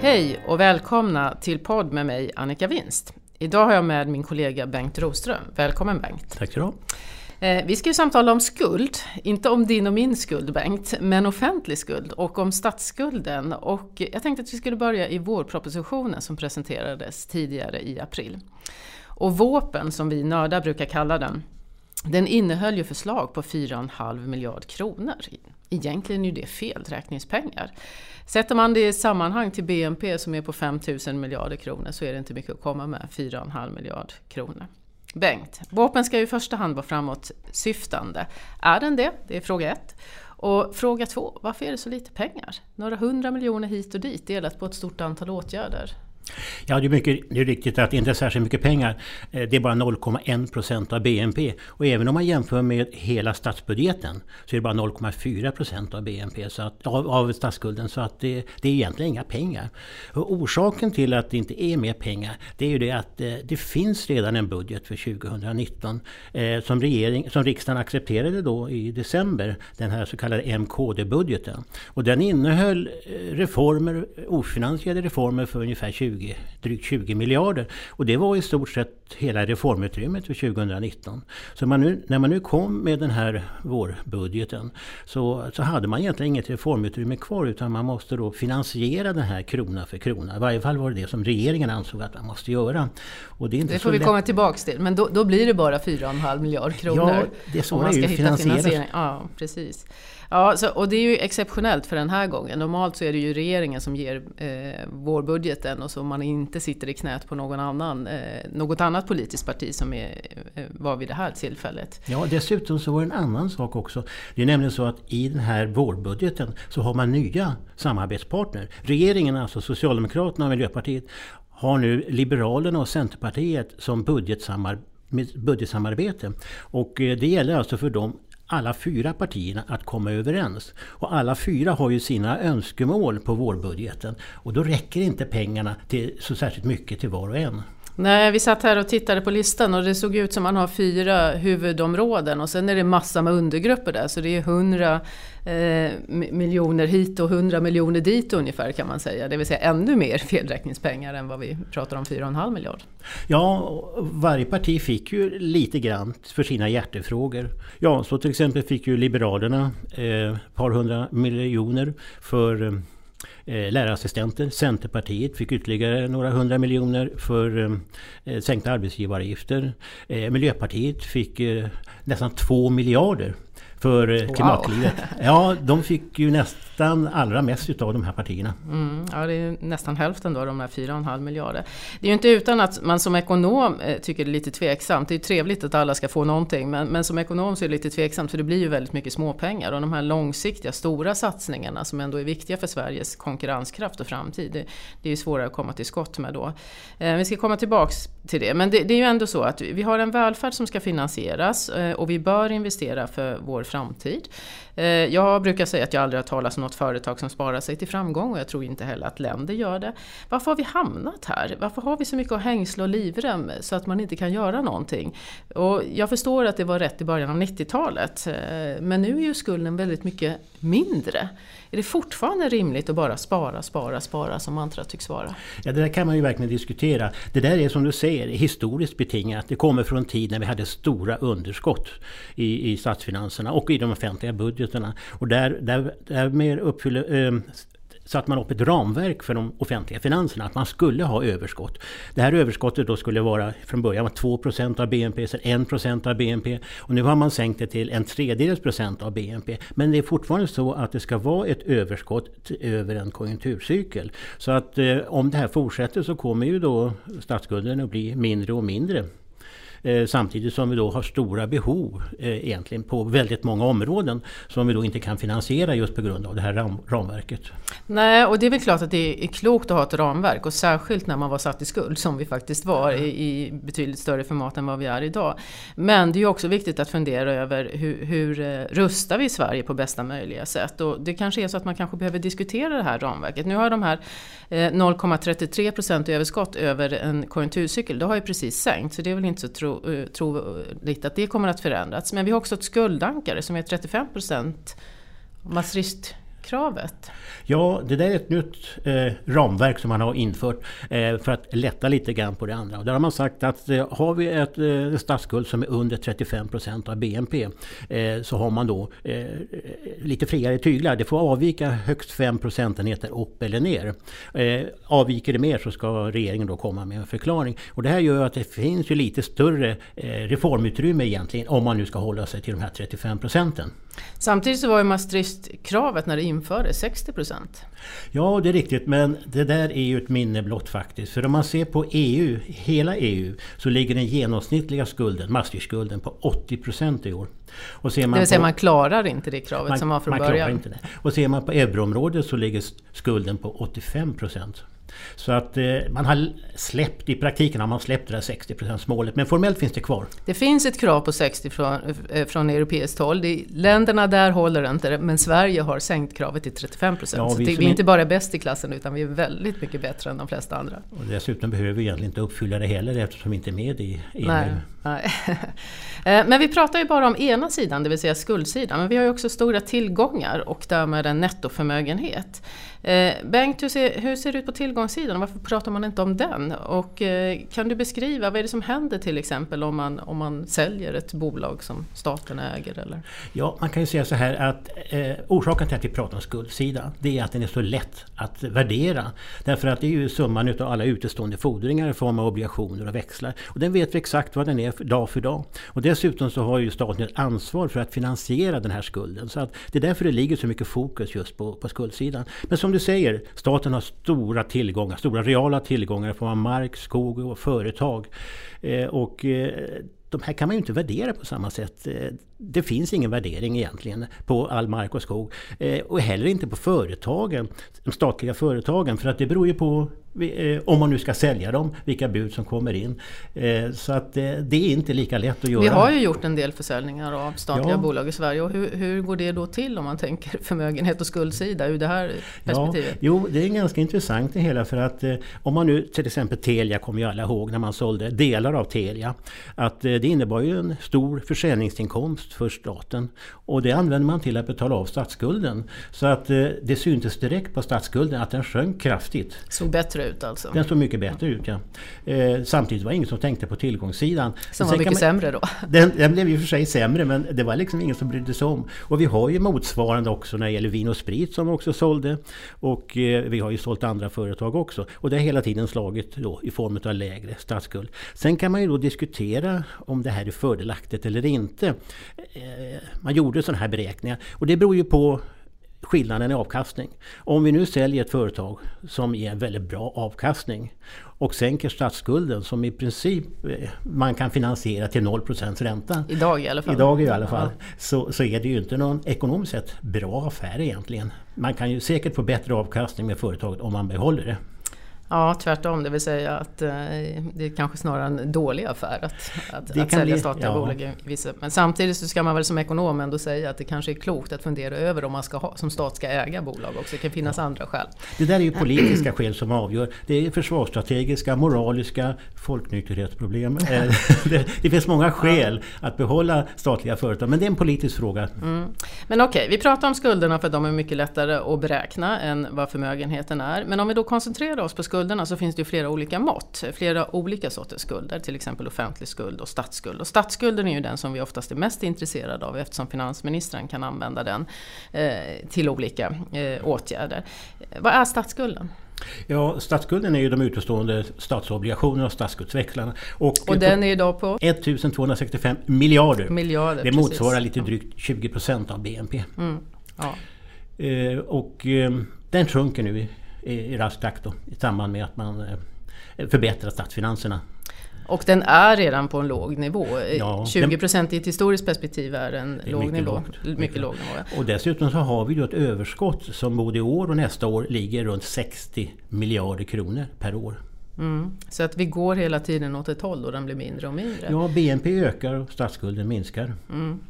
Hej och välkomna till podd med mig Annika Winst. Idag har jag med min kollega Bengt Roström. Välkommen Bengt! Tack så eh, Vi ska ju samtala om skuld, inte om din och min skuld Bengt, men offentlig skuld och om statsskulden. Och jag tänkte att vi skulle börja i vårpropositionen som presenterades tidigare i april. Och våpen som vi nördar brukar kalla den, den innehöll ju förslag på 4,5 miljard kronor. Egentligen är ju det felräkningspengar. Sätter man det i sammanhang till BNP som är på 5 000 miljarder kronor så är det inte mycket att komma med, 4,5 miljard kronor. Bengt, vapen ska ju i första hand vara framåtsyftande. Är den det? Det är fråga ett. Och fråga två, varför är det så lite pengar? Några hundra miljoner hit och dit delat på ett stort antal åtgärder. Ja, det är, mycket, det är riktigt att det inte är särskilt mycket pengar. Eh, det är bara 0,1 procent av BNP. Och även om man jämför med hela statsbudgeten så är det bara 0,4 procent av BNP, så att, av, av statsskulden. Så att det, det är egentligen inga pengar. Och orsaken till att det inte är mer pengar det är ju det att eh, det finns redan en budget för 2019 eh, som, regering, som riksdagen accepterade då i december. Den här så kallade MKD-budgeten. Och den innehöll eh, reformer, ofinansierade reformer för ungefär 20 20, drygt 20 miljarder. Och det var i stort sett hela reformutrymmet för 2019. Så man nu, när man nu kom med den här vårbudgeten så, så hade man egentligen inget reformutrymme kvar utan man måste då finansiera den här krona för krona. I varje fall var det det som regeringen ansåg att man måste göra. Och det, är inte det får vi lätt. komma tillbaks till. Men då, då blir det bara 4,5 miljarder kronor. Ja, det är så det är ju finansieras. Ja, precis. Ja, så, och det är ju exceptionellt för den här gången. Normalt så är det ju regeringen som ger eh, vårbudgeten och så om man inte sitter i knät på någon annan, eh, något annat politiskt parti som är, eh, var vid det här tillfället. Ja, dessutom så var det en annan sak också. Det är nämligen så att i den här vårbudgeten så har man nya samarbetspartner. Regeringen, alltså Socialdemokraterna och Miljöpartiet, har nu Liberalerna och Centerpartiet som budgetsamar budgetsamarbete. Och eh, det gäller alltså för dem alla fyra partierna att komma överens. Och alla fyra har ju sina önskemål på vårbudgeten. Och då räcker inte pengarna till så särskilt mycket till var och en. Nej, vi satt här och tittade på listan och det såg ut som man har fyra huvudområden och sen är det massa med undergrupper där så det är hundra eh, miljoner hit och hundra miljoner dit ungefär kan man säga. Det vill säga ännu mer felräkningspengar än vad vi pratar om 4,5 miljard. Ja, varje parti fick ju lite grann för sina hjärtefrågor. Ja, så till exempel fick ju Liberalerna eh, ett par hundra miljoner för eh, Eh, lärarassistenter. Centerpartiet fick ytterligare några hundra miljoner för eh, eh, sänkta arbetsgivaravgifter. Miljöpartiet fick nästan två miljarder för eh, klimatklivet. Wow. Ja, de fick ju nästan allra mest utav de här partierna. Mm, ja, det är nästan hälften då, de här 4,5 miljarder. Det är ju inte utan att man som ekonom eh, tycker det är lite tveksamt. Det är trevligt att alla ska få någonting, men, men som ekonom så är det lite tveksamt för det blir ju väldigt mycket småpengar. Och de här långsiktiga, stora satsningarna som ändå är viktiga för Sveriges konkurrenskraft och framtid, det, det är ju svårare att komma till skott med då. Eh, vi ska komma tillbaks till det, men det, det är ju ändå så att vi har en välfärd som ska finansieras eh, och vi bör investera för vår framtid. Eh, jag brukar säga att jag aldrig har talat om något företag som sparar sig till framgång och jag tror inte heller att länder gör det. Varför har vi hamnat här? Varför har vi så mycket att hängsla och livrem så att man inte kan göra någonting? Och jag förstår att det var rätt i början av 90-talet eh, men nu är ju skulden väldigt mycket mindre. Är det fortfarande rimligt att bara spara, spara, spara som mantra tycks vara? Ja, det där kan man ju verkligen diskutera. Det där är som du säger historiskt betingat. Det kommer från en tid när vi hade stora underskott i, i statsfinanserna och i de offentliga budgeterna. Och där, där, därmed uppfyller, eh, satte man upp ett ramverk för de offentliga finanserna, att man skulle ha överskott. Det här överskottet då skulle vara från början 2% av BNP, sen 1% av BNP och nu har man sänkt det till en tredjedels procent av BNP. Men det är fortfarande så att det ska vara ett överskott över en konjunkturcykel. Så att eh, om det här fortsätter så kommer ju då statsskulden att bli mindre och mindre. Eh, samtidigt som vi då har stora behov eh, egentligen på väldigt många områden som vi då inte kan finansiera just på grund av det här ram ramverket. Nej, och det är väl klart att det är klokt att ha ett ramverk och särskilt när man var satt i skuld som vi faktiskt var i, i betydligt större format än vad vi är idag. Men det är också viktigt att fundera över hur, hur rustar vi Sverige på bästa möjliga sätt och det kanske är så att man kanske behöver diskutera det här ramverket. Nu har de här 0,33 procent överskott över en konjunkturcykel, det har ju precis sänkt så det är väl inte så tro, Eh, tro, troligt eh, att det kommer att förändras. Men vi har också ett skuldankare som är 35 procent Maastricht kravet? Ja, det där är ett nytt eh, ramverk som man har infört eh, för att lätta lite grann på det andra. Och där har man sagt att eh, har vi ett eh, statsskuld som är under 35 procent av BNP eh, så har man då eh, lite friare tyglar. Det får avvika högst 5 procentenheter upp eller ner. Eh, avviker det mer så ska regeringen då komma med en förklaring. Och det här gör att det finns ju lite större eh, reformutrymme egentligen om man nu ska hålla sig till de här 35 procenten. Samtidigt så var ju Maastrichtkravet när det infördes 60 procent. Ja, det är riktigt, men det där är ju ett minne blott faktiskt. För om man ser på EU, hela EU, så ligger den genomsnittliga skulden, Maastrichtskulden, på 80 procent i år. Och ser man det vill säga på, man klarar inte det kravet man, som var från man början? Klarar inte det. Och ser man på euroområdet så ligger skulden på 85 procent. Så att eh, man har släppt, i praktiken har man släppt det där 60% målet men formellt finns det kvar. Det finns ett krav på 60 från, eh, från europeiskt håll. Det, länderna där håller inte det, men Sverige har sänkt kravet till 35 Ja, så vi, det, vi är inte bara bäst i klassen utan vi är väldigt mycket bättre än de flesta andra. Och dessutom behöver vi egentligen inte uppfylla det heller eftersom vi inte är med i EMU. Nej, nej. Eh, men vi pratar ju bara om ena sidan, det vill säga skuldsidan. Men vi har ju också stora tillgångar och därmed en nettoförmögenhet. Bengt, hur ser, hur ser det ut på tillgångssidan? Varför pratar man inte om den? Och eh, kan du beskriva vad är det som händer till exempel om man, om man säljer ett bolag som staten äger? Eller? Ja, man kan ju säga så här att eh, orsaken till att vi pratar om skuldsidan det är att den är så lätt att värdera. Därför att det är ju summan utav alla utestående fordringar i form av obligationer och växlar. Och den vet vi exakt vad den är dag för dag. Och dessutom så har ju staten ett ansvar för att finansiera den här skulden. Så att det är därför det ligger så mycket fokus just på, på skuldsidan. Men som du säger, staten har stora tillgångar, stora reala tillgångar i form av mark, skog och företag. Eh, och eh, de här kan man ju inte värdera på samma sätt. Eh, det finns ingen värdering egentligen på all mark och skog. Och heller inte på företagen, de statliga företagen. För att det beror ju på om man nu ska sälja dem, vilka bud som kommer in. Eh, så att eh, det är inte lika lätt att göra. Vi har ju gjort en del försäljningar av statliga ja. bolag i Sverige och hur, hur, går det då till om man tänker förmögenhet och skuldsida ur det här perspektivet? Ja, jo, det är ganska intressant det hela för att om man nu till exempel Telia kommer ju alla ihåg när man sålde delar av Telia. Att det innebar ju en stor försäljningsinkomst för staten och det använde man till att betala av statsskulden. Så att det syntes direkt på statsskulden att den sjönk kraftigt. Såg bättre ut alltså? Den såg mycket bättre ut ja. Eh, samtidigt var det ingen som tänkte på tillgångssidan. Som var mycket man, sämre då? Den, den blev ju för sig sämre men det var liksom ingen som brydde sig om. Och vi har ju motsvarande också när det gäller vin och sprit som också sålde. Och eh, vi har ju sålt andra företag också. Och det har hela tiden slagit då i form av lägre statsskuld. Sen kan man ju då diskutera om det här är fördelaktigt eller inte. Eh, man gjorde sådana här beräkningar och det beror ju på skillnaden i avkastning. Om vi nu säljer ett företag som ger en väldigt bra avkastning och sänker statsskulden som i princip eh, man kan finansiera till 0 ränta. Idag i alla fall. Idag i alla fall. Ja. Så, så är det ju inte någon ekonomiskt sett bra affär egentligen. Man kan ju säkert få bättre avkastning med företaget om man behåller det. Ja, tvärtom. Det vill säga att eh, det är kanske snarare en dålig affär att, att, att sälja statliga ja. bolag. Men samtidigt så ska man väl som ekonom ändå säga att det kanske är klokt att fundera över om man ska ha, som stat ska äga bolag också. Det kan finnas ja. andra skäl. Det där är ju politiska skäl som avgör. Det är försvarsstrategiska, moraliska, folknykterhetsproblem. Eh, det, det, finns många skäl ja. att behålla statliga företag, men det är en politisk fråga. Mm. Men okej, okay, vi pratar om skulderna för de är mycket lättare att beräkna än vad förmögenheten är. Men om vi då koncentrerar oss på skulderna skulderna så finns det flera olika mått, flera olika sorters skulder, till exempel offentlig skuld och statsskuld. Och statsskulden är ju den som vi oftast är mest intresserade av eftersom finansministern kan använda den eh, till olika eh, åtgärder. Vad är statsskulden? Ja, statsskulden är ju de utestående statsobligationerna och statsskuldsväxlarna. Och, och den är idag på? 1265 miljarder. miljarder det motsvarar precis. lite drygt 20 procent av BNP. Mm, ja. eh, och eh, den sjunker nu i rask takt då, i samband med att man eh, förbättrar statsfinanserna. Och den är redan på en låg nivå. Ja, 20 procent i ett historiskt perspektiv är en är låg mycket nivå. Lågt, mycket, mycket låg nivå. Och dessutom så har vi då ett överskott som både i år och nästa år ligger runt 60 miljarder kronor per år. Mm. Så att vi går hela tiden åt ett håll och den blir mindre och mindre. Ja, BNP ökar och statsskulden minskar. Mm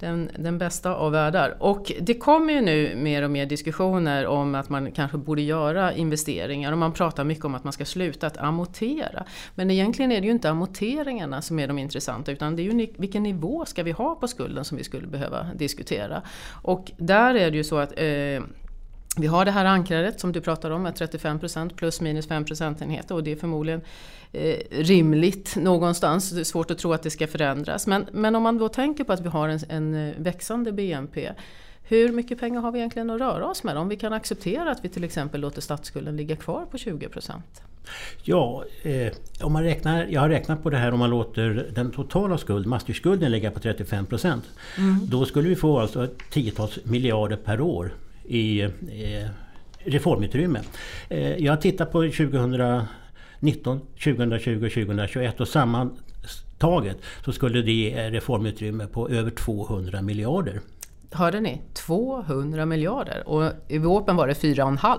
den, den bästa av världar. Och det kommer ju nu mer och mer diskussioner om att man kanske borde göra investeringar och man pratar mycket om att man ska sluta att amortera. Men egentligen är det ju inte amorteringarna som är de intressanta utan det är ju vilken nivå ska vi ha på skulden som vi skulle behöva diskutera. Och där är det ju så att eh, vi har det här ankaret som du pratar om med 35% plus minus 5 procentenheter och det är förmodligen eh, rimligt någonstans. Det är svårt att tro att det ska förändras. Men, men om man då tänker på att vi har en, en eh, växande BNP hur mycket pengar har vi egentligen att röra oss med? Om vi kan acceptera att vi till exempel låter statsskulden ligga kvar på 20 procent? Ja, eh, om man räknar, jag har räknat på det här om man låter den totala skuld, Maastrichtskulden ligga på 35 procent. Mm. Då skulle vi få alltså tiotals miljarder per år i eh, reformutrymme. Eh, jag tittar på 2019, 2020 och 2021 och sammantaget så skulle det ge reformutrymme på över 200 miljarder. Hörde ni? 200 miljarder och i våpen var det 4,5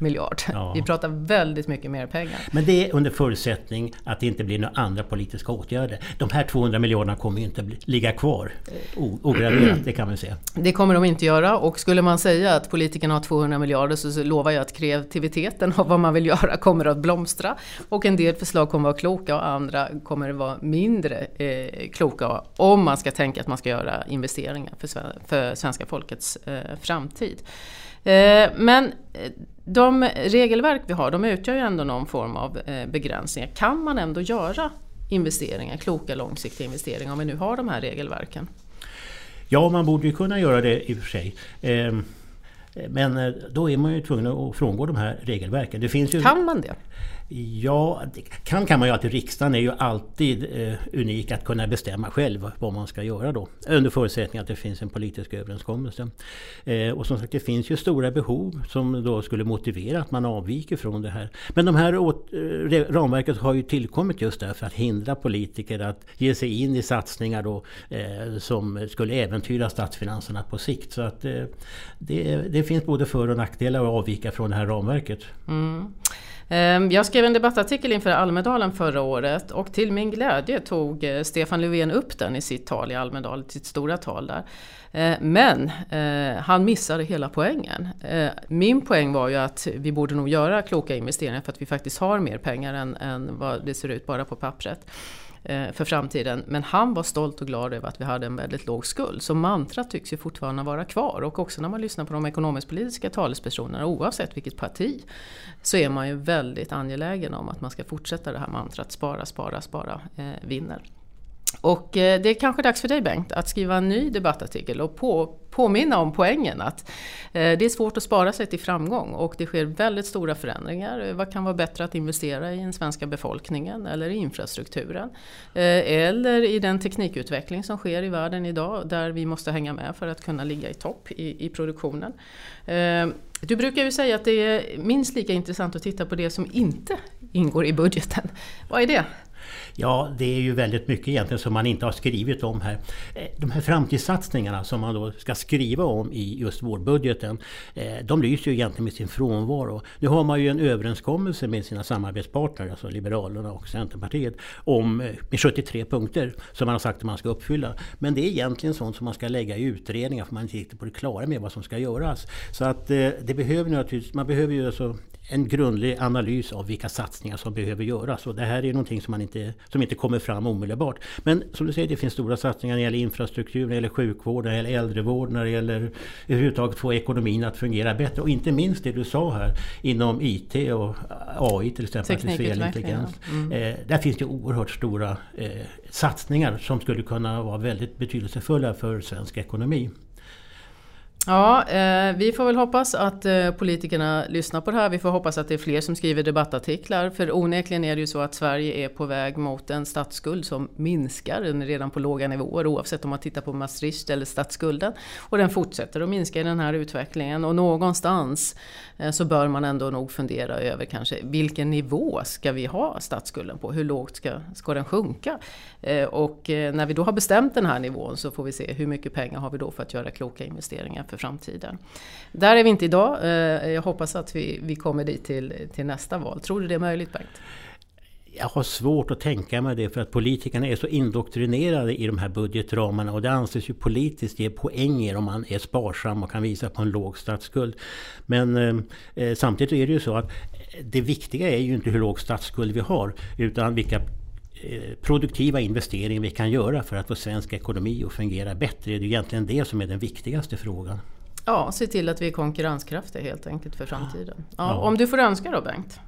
miljard. Ja. Vi pratar väldigt mycket mer pengar. Men det är under förutsättning att det inte blir några andra politiska åtgärder. De här 200 miljarderna kommer ju inte ligga kvar ograverat, det kan man säga. Det kommer de inte göra och skulle man säga att politikerna har 200 miljarder så lovar jag att kreativiteten av vad man vill göra kommer att blomstra. Och en del förslag kommer att vara kloka och andra kommer att vara mindre eh, kloka om man ska tänka att man ska göra investeringar för, för svenska folkets eh, framtid. Eh, men eh, de regelverk vi har de utgör ju ändå någon form av eh, begränsningar. Kan man ändå göra investeringar, kloka långsiktiga investeringar om vi nu har de här regelverken? Ja, man borde ju kunna göra det i och för sig. Ehm, men då är man ju tvungen att frångå de här regelverken. Det finns ju... Kan man det? Ja, det kan, kan man ju alltid. Riksdagen är ju alltid eh, unik att kunna bestämma själv vad man ska göra då. Under förutsättning att det finns en politisk överenskommelse. Eh, och som sagt, det finns ju stora behov som då skulle motivera att man avviker från det här. Men de här åt, eh, ramverket har ju tillkommit just därför att hindra politiker att ge sig in i satsningar då, eh, som skulle äventyra statsfinanserna på sikt. Så att eh, det, det finns både för och nackdelar att avvika från det här ramverket. Mm. Ehm, jag skrev en debattartikel inför Almedalen förra året och till min glädje tog eh, Stefan Löfven upp den i sitt tal i Almedalen, sitt stora tal där. Eh, men eh, han missade hela poängen. Min poäng var ju att vi borde nog göra kloka investeringar för att vi faktiskt har mer pengar än, än vad det ser ut bara på pappret. Eh, för framtiden. Men han var stolt och glad över att vi hade en väldigt låg skuld. Så mantrat tycks ju fortfarande vara kvar. Och också när man lyssnar på de ekonomisk-politiska talespersonerna, oavsett vilket parti, så är man ju väldigt angelägen om att man ska fortsätta det här mantrat spara, spara, spara, eh, vinner. Och eh, det är kanske dags för dig Bengt att skriva en ny debattartikel och på, påminna om poängen att eh, det är svårt att spara sig till framgång och det sker väldigt stora förändringar. Eh, vad kan vara bättre att investera i den svenska befolkningen eller i infrastrukturen? Eller i den teknikutveckling som sker i världen idag där vi måste hänga med för att kunna ligga i topp i, i produktionen. Du brukar ju säga att det är minst lika intressant att titta på det som inte ingår i budgeten. Vad är det? Ja, det är ju väldigt mycket egentligen som man inte har skrivit om här. Eh, de här framtidssatsningarna som man då ska skriva om i just vårbudgeten, eh, de lyser ju egentligen med sin frånvaro. Nu har man ju en överenskommelse med sina samarbetspartner, alltså Liberalerna och Centerpartiet, om eh, med 73 punkter som man har sagt att man ska uppfylla. Men det är egentligen sånt som man ska lägga i utredningar för man är inte riktigt på det klara med vad som ska göras. Så att det behöver naturligtvis, man behöver ju alltså en grundlig analys av vilka satsningar som behöver göras. Och det här är någonting som, man inte, som inte kommer fram omedelbart. Men som du säger, det finns stora satsningar när det gäller infrastruktur, när det gäller sjukvård, när det gäller äldrevård, när det gäller överhuvudtaget få ekonomin att fungera bättre. Och inte minst det du sa här inom IT och AI till exempel, artificiell intelligens. Mm. Eh, där finns det oerhört stora eh, satsningar som skulle kunna vara väldigt betydelsefulla för svensk ekonomi. Ja, eh, vi får väl hoppas att eh, politikerna lyssnar på det här. Vi får hoppas att det är fler som skriver debattartiklar. För onekligen är det ju så att Sverige är på väg mot en statsskuld som minskar. Den är redan på låga nivåer oavsett om man tittar på Maastricht eller statsskulden. Och den fortsätter att minska i den här utvecklingen. Och någonstans eh, så bör man ändå nog fundera över kanske vilken nivå ska vi ha statsskulden på? Hur lågt ska, ska den sjunka? Eh, och eh, när vi då har bestämt den här nivån så får vi se hur mycket pengar har vi då för att göra kloka investeringar för framtiden. Där är vi inte idag. Eh, jag hoppas att vi, vi kommer dit till, till nästa val. Tror du det är möjligt Bengt? Jag har svårt att tänka mig det för att politikerna är så indoktrinerade i de här budgetramarna och det anses ju politiskt ge poänger om man är sparsam och kan visa på en låg statsskuld. Men eh, eh samtidigt är det ju så att det viktiga är ju inte hur låg statsskuld vi har utan vilka produktiva investeringar vi kan göra för att få svensk ekonomi att fungera bättre. Det är egentligen det som är den viktigaste frågan. Ja, se till att vi är konkurrenskraftiga helt enkelt för framtiden. Ja, ja. Om du får önska då Bengt?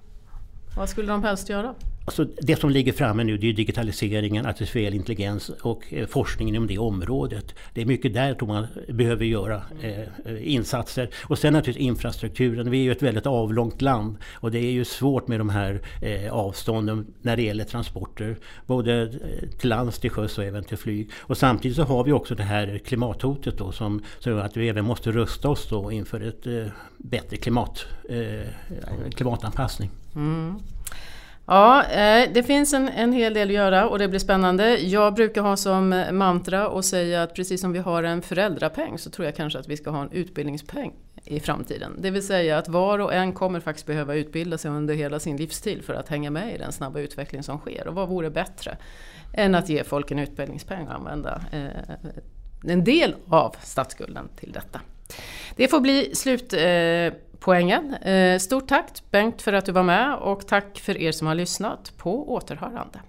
Vad skulle de helst göra? Alltså det som ligger framme nu det är digitaliseringen, artificiell intelligens och eh, forskningen inom det området. Det är mycket där tror man behöver göra eh, eh, insatser. Och sen naturligtvis infrastrukturen. Vi är ju ett väldigt avlångt land och det är ju svårt med de här eh, avstånden när det gäller transporter. Både eh, till lands, till sjöss och även till flyg. Och samtidigt så har vi också det här klimathotet då som, som gör att vi även måste rusta oss då inför ett eh, bättre klimat, eh, klimatanpassning. Mm. Ja, eh, det finns en, en hel del att göra och det blir spännande. Jag brukar ha som mantra och säga att precis som vi har en föräldrapeng så tror jag kanske att vi ska ha en utbildningspeng i framtiden. Det vill säga att var och en kommer faktiskt behöva utbilda sig under hela sin livstid för att hänga med i den snabba utveckling som sker. Och vad vore bättre än att ge folk en utbildningspeng och använda eh, en del av statsskulden till detta. Det får bli slut. Eh, Poängen, eh, stort tack Bengt för att du var med och tack för er som har lyssnat. På återhörande.